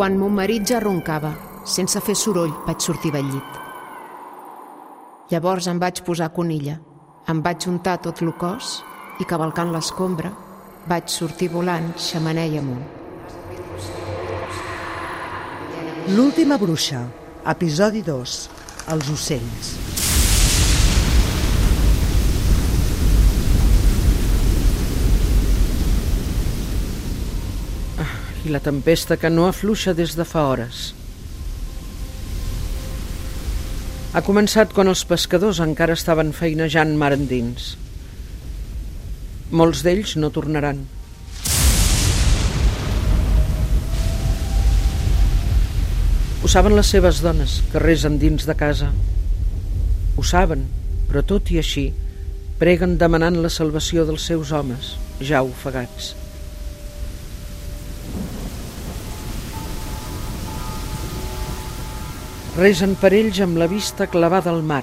Quan mon marit ja roncava, sense fer soroll vaig sortir del llit. Llavors em vaig posar conilla, em vaig untar tot el cos i cavalcant l'escombra vaig sortir volant xamanella amunt. L'última bruixa, episodi 2, els ocells. La tempesta que no afluixa des de fa hores. Ha començat quan els pescadors encara estaven feinejant mar endins. Molts d'ells no tornaran. Ho saben les seves dones, que resen dins de casa. Ho saben, però tot i així, preguen demanant la salvació dels seus homes, ja ofegats. Resen per ells amb la vista clavada al mar,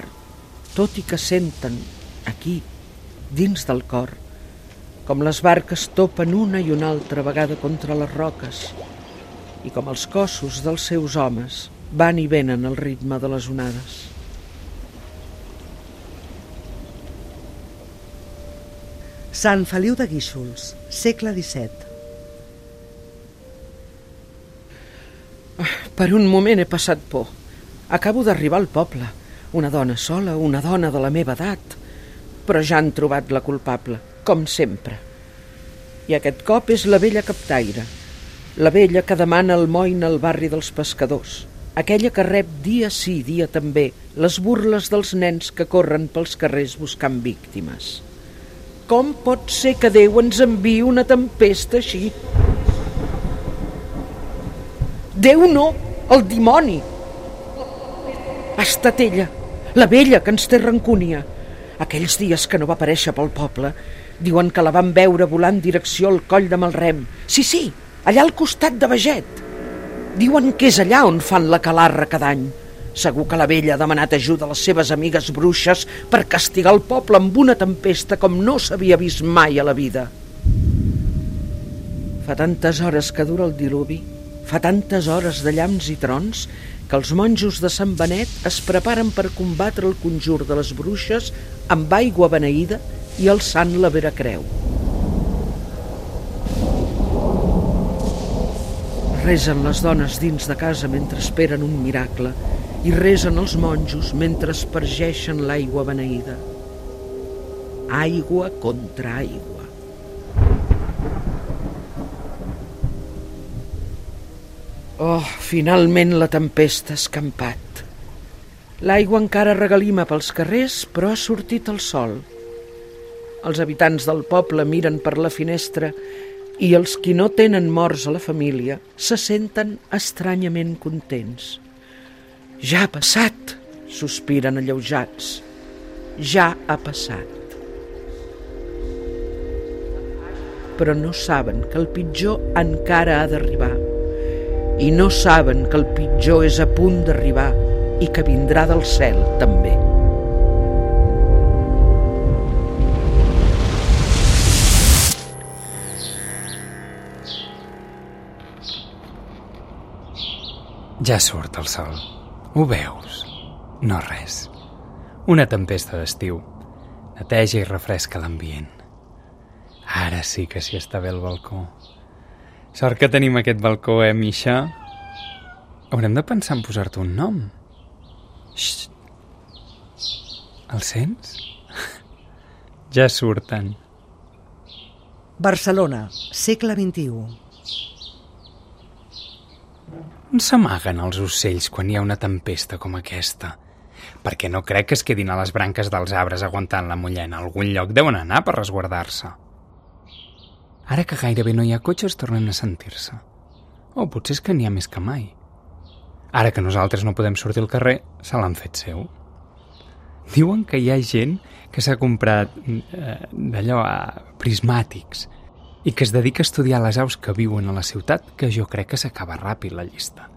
tot i que senten, aquí, dins del cor, com les barques topen una i una altra vegada contra les roques i com els cossos dels seus homes van i venen al ritme de les onades. Sant Feliu de Guíxols, segle XVII. Per un moment he passat por. Acabo d'arribar al poble. Una dona sola, una dona de la meva edat. Però ja han trobat la culpable, com sempre. I aquest cop és la vella captaire. La vella que demana el moin al barri dels pescadors. Aquella que rep dia sí, dia també, les burles dels nens que corren pels carrers buscant víctimes. Com pot ser que Déu ens enviï una tempesta així? Déu no, el dimoni! Ha estat ella, la vella que ens té rancúnia. Aquells dies que no va aparèixer pel poble, diuen que la van veure volant direcció al coll de Malrem. Sí, sí, allà al costat de Veget. Diuen que és allà on fan la calarra cada any. Segur que la vella ha demanat ajuda a les seves amigues bruixes per castigar el poble amb una tempesta com no s'havia vist mai a la vida. Fa tantes hores que dura el diluvi, fa tantes hores de llamps i trons, que els monjos de Sant Benet es preparen per combatre el conjur de les bruixes amb aigua beneïda i alçant la vera creu. Resen les dones dins de casa mentre esperen un miracle i resen els monjos mentre espargeixen l'aigua beneïda. Aigua contra aigua. Oh, finalment la tempesta ha escampat. L'aigua encara regalima pels carrers, però ha sortit el sol. Els habitants del poble miren per la finestra i els qui no tenen morts a la família se senten estranyament contents. Ja ha passat, sospiren alleujats. Ja ha passat. Però no saben que el pitjor encara ha d'arribar i no saben que el pitjor és a punt d'arribar i que vindrà del cel també. Ja surt el sol. Ho veus? No res. Una tempesta d'estiu. Neteja i refresca l'ambient. Ara sí que s'hi està bé el balcó. Sort que tenim aquest balcó, eh, Misha? Haurem de pensar en posar-te un nom. Xxt. El sents? ja surten. Barcelona, segle XXI. On s'amaguen els ocells quan hi ha una tempesta com aquesta? Perquè no crec que es quedin a les branques dels arbres aguantant la mullena. A algun lloc deuen anar per resguardar-se. Ara que gairebé no hi ha cotxes tornen a sentir-se. O potser és que n'hi ha més que mai. Ara que nosaltres no podem sortir al carrer, se l'han fet seu. Diuen que hi ha gent que s'ha comprat eh, d'allò a prismàtics i que es dedica a estudiar les aus que viuen a la ciutat, que jo crec que s'acaba ràpid la llista.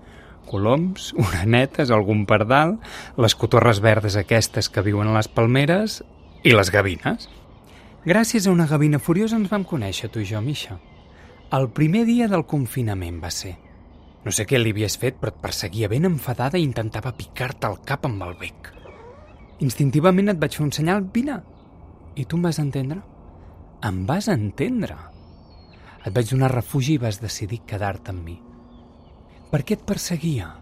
Coloms, oranetes, algun pardal, les cotorres verdes aquestes que viuen a les palmeres i les gavines. Gràcies a una gavina furiosa ens vam conèixer, tu i jo, Misha. El primer dia del confinament va ser. No sé què li havies fet, però et perseguia ben enfadada i intentava picar-te el cap amb el bec. Instintivament et vaig fer un senyal, vine. I tu em vas entendre? Em vas entendre. Et vaig donar refugi i vas decidir quedar-te amb mi. Per què et perseguia?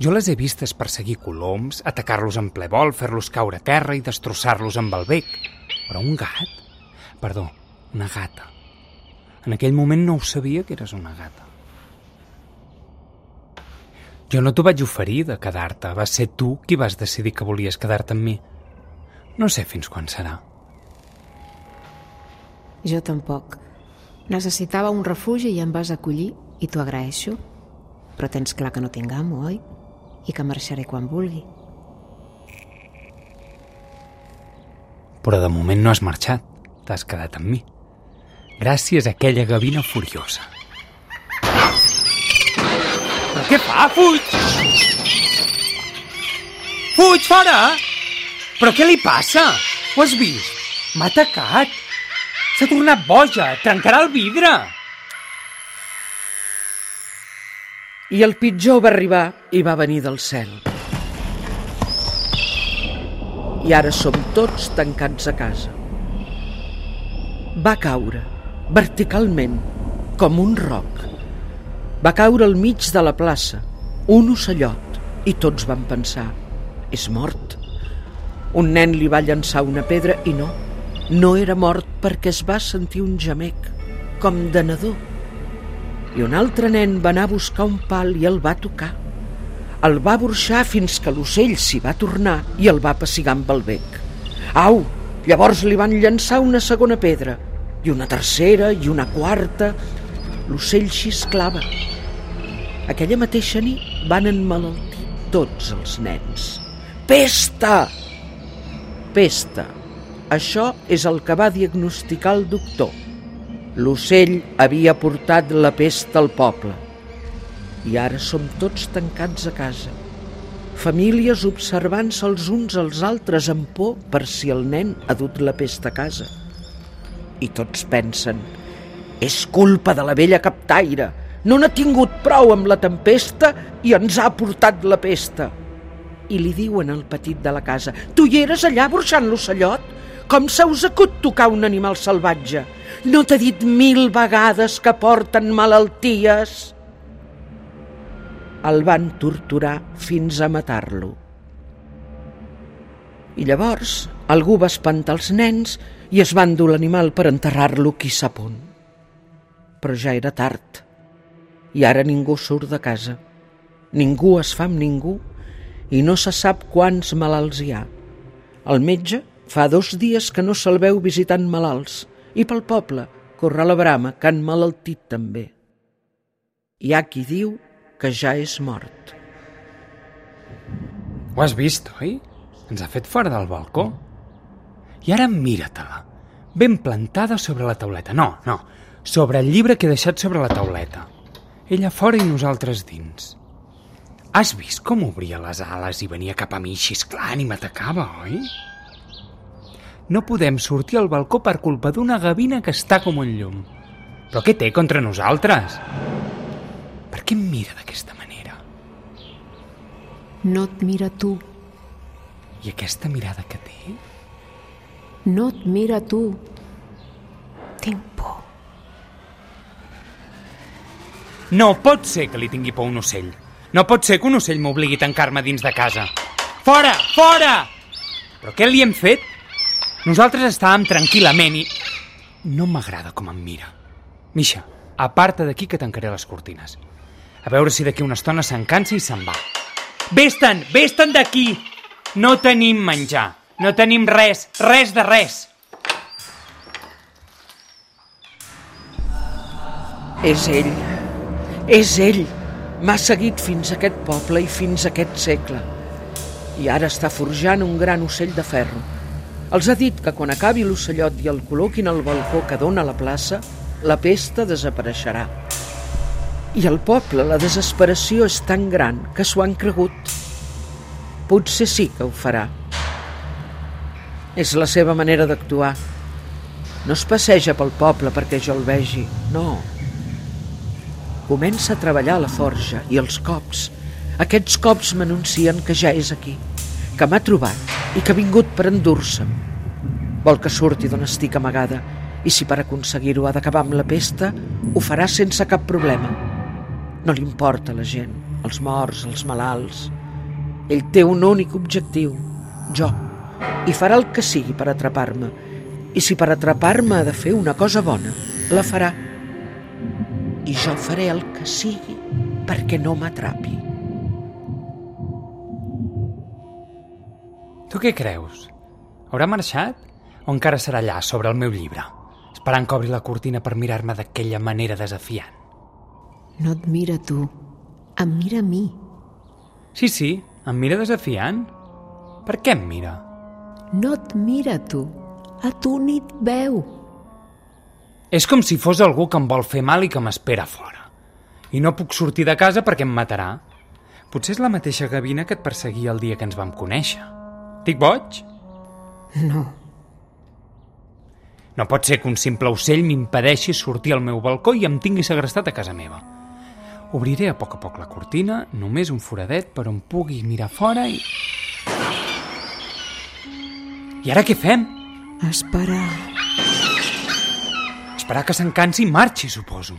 Jo les he vistes perseguir coloms, atacar-los en ple vol, fer-los caure a terra i destrossar-los amb el bec. Però un gat? Perdó, una gata. En aquell moment no ho sabia que eres una gata. Jo no t'ho vaig oferir de quedar-te. Va ser tu qui vas decidir que volies quedar-te amb mi. No sé fins quan serà. Jo tampoc. Necessitava un refugi i em vas acollir i t'ho agraeixo. Però tens clar que no tinc amo, oi? I que marxaré quan vulgui. Però de moment no has marxat. T'has quedat amb mi. Gràcies a aquella gavina furiosa. Però què fa? Fuig! Fuig, fora! Però què li passa? Ho has vist? M'ha atacat. S'ha tornat boja. Trencarà el vidre. I el pitjor va arribar i va venir del cel. I ara som tots tancats a casa. Va caure, verticalment, com un roc. Va caure al mig de la plaça, un ocellot, i tots van pensar, és mort. Un nen li va llançar una pedra i no, no era mort perquè es va sentir un gemec, com de nadó. I un altre nen va anar a buscar un pal i el va tocar. El va burxar fins que l'ocell s'hi va tornar i el va pessigar amb el bec. Au! Llavors li van llançar una segona pedra, i una tercera, i una quarta. L'ocell xisclava. Aquella mateixa nit van emmalaltir tots els nens. Pesta! Pesta. Això és el que va diagnosticar el doctor. L'ocell havia portat la pesta al poble. I ara som tots tancats a casa. Famílies observant-se els uns als altres amb por per si el nen ha dut la pesta a casa. I tots pensen, és culpa de la vella captaire. No n'ha tingut prou amb la tempesta i ens ha portat la pesta. I li diuen al petit de la casa, tu hi eres allà burxant l'ocellot? Com se us acut tocar un animal salvatge? No t'he dit mil vegades que porten malalties? El van torturar fins a matar-lo. I llavors algú va espantar els nens i es van dur l'animal per enterrar-lo qui sap on. Però ja era tard. I ara ningú surt de casa. Ningú es fa amb ningú i no se sap quants malalts hi ha. El metge fa dos dies que no se'l veu visitant malalts i pel poble corre la brama que han malaltit també. Hi ha qui diu que ja és mort. Ho has vist, oi? Ens ha fet fora del balcó. I ara mira-te-la, ben plantada sobre la tauleta. No, no, sobre el llibre que he deixat sobre la tauleta. Ella fora i nosaltres dins. Has vist com obria les ales i venia cap a mi xisclant i m'atacava, oi? No podem sortir al balcó per culpa d'una gavina que està com un llum. Però què té contra nosaltres? Per què em mira d'aquesta manera? No et mira tu, I aquesta mirada que té? no et mira tu. Tinc por. No pot ser que li tingui por un ocell. No pot ser que un ocell m'obligui a tancar-me dins de casa. Fora! Fora! Però què li hem fet? Nosaltres estàvem tranquil·lament i... No m'agrada com em mira. Misha, aparta d'aquí que tancaré les cortines. A veure si d'aquí una estona se'n cansa i se'n va. Vés-te'n! Vés-te'n d'aquí! No tenim menjar. No tenim res. Res de res. És ell. És ell. M'ha seguit fins a aquest poble i fins a aquest segle. I ara està forjant un gran ocell de ferro. Els ha dit que quan acabi l'ocellot i el col·loquin al balcó que dona la plaça, la pesta desapareixerà. I al poble la desesperació és tan gran que s'ho han cregut. Potser sí que ho farà. És la seva manera d'actuar. No es passeja pel poble perquè jo el vegi, no. Comença a treballar a la forja i els cops. Aquests cops m'anuncien que ja és aquí, que m'ha trobat i que ha vingut per endur-se'm. Vol que surti d'on estic amagada i si per aconseguir-ho ha d'acabar amb la pesta, ho farà sense cap problema. No li importa la gent, els morts, els malalts. Ell té un únic objectiu, jo, i farà el que sigui per atrapar-me. I si per atrapar-me ha de fer una cosa bona, la farà. I jo faré el que sigui perquè no m'atrapi. Tu què creus? Haurà marxat? O encara serà allà, sobre el meu llibre, esperant que obri la cortina per mirar-me d'aquella manera desafiant? No et mira tu, em mira a mi. Sí, sí, em mira desafiant. Per què em mira? No et mira tu, a tu ni et veu. És com si fos algú que em vol fer mal i que m'espera fora. I no puc sortir de casa perquè em matarà. Potser és la mateixa gavina que et perseguia el dia que ens vam conèixer. Dic boig? No, No pot ser que un simple ocell m'impedeixi sortir al meu balcó i em tingui segrestat a casa meva. Obriré a poc a poc la cortina, només un foradet per on pugui mirar fora i... I ara què fem? esperar. Esperar que se'n cansi i marxi, suposo.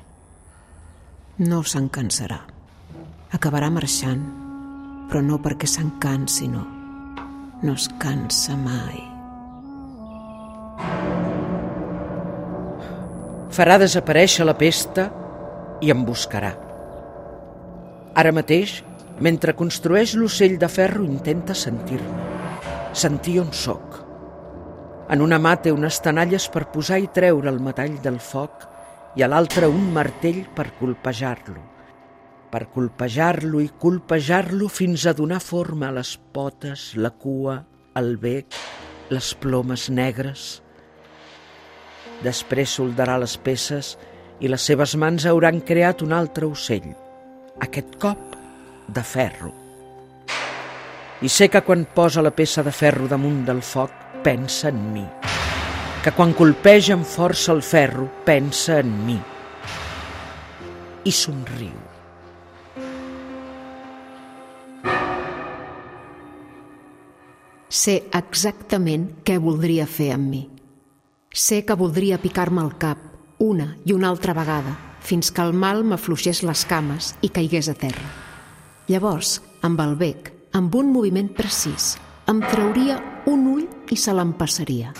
No se'n cansarà. Acabarà marxant, però no perquè se'n cansi, no. No es cansa mai. Farà desaparèixer la pesta i em buscarà. Ara mateix, mentre construeix l'ocell de ferro, intenta sentir-me. Sentir on sóc. En una mà té unes tenalles per posar i treure el metall del foc i a l'altra un martell per colpejar-lo. Per colpejar-lo i colpejar-lo fins a donar forma a les potes, la cua, el bec, les plomes negres. Després soldarà les peces i les seves mans hauran creat un altre ocell, aquest cop de ferro. I sé que quan posa la peça de ferro damunt del foc pensa en mi, que quan colpeja amb força el ferro pensa en mi i somriu. Sé exactament què voldria fer amb mi. Sé que voldria picar-me al cap una i una altra vegada fins que el mal m'afluixés les cames i caigués a terra. Llavors, amb el bec, amb un moviment precís, em trauria un ull i se l'empassaria.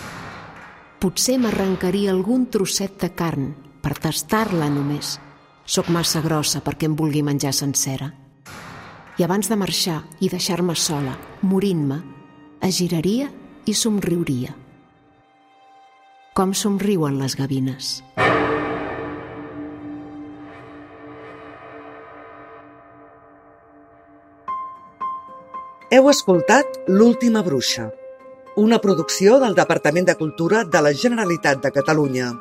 Potser m'arrencaria algun trosset de carn per tastar-la només. Soc massa grossa perquè em vulgui menjar sencera. I abans de marxar i deixar-me sola, morint-me, es giraria i somriuria. Com somriuen les gavines. Heu escoltat L'última bruixa, una producció del Departament de Cultura de la Generalitat de Catalunya,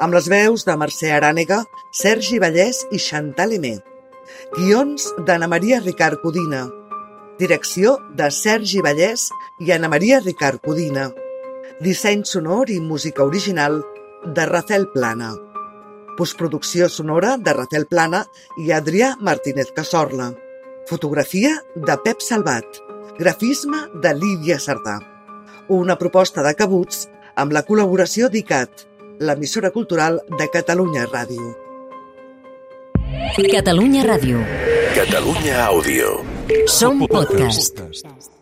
amb les veus de Mercè Arànega, Sergi Vallès i Chantal Emé. Guions d'Anna Maria Ricard Codina. Direcció de Sergi Vallès i Anna Maria Ricard Codina. Disseny sonor i música original de Rafael Plana. Postproducció sonora de Rafael Plana i Adrià Martínez Casorla. Fotografia de Pep Salvat. Grafisme de Lídia Sardà. Una proposta de Cabuts amb la col·laboració d'ICAT, l'emissora cultural de Catalunya Ràdio. Catalunya Ràdio. Catalunya Àudio. Som podcast. podcast.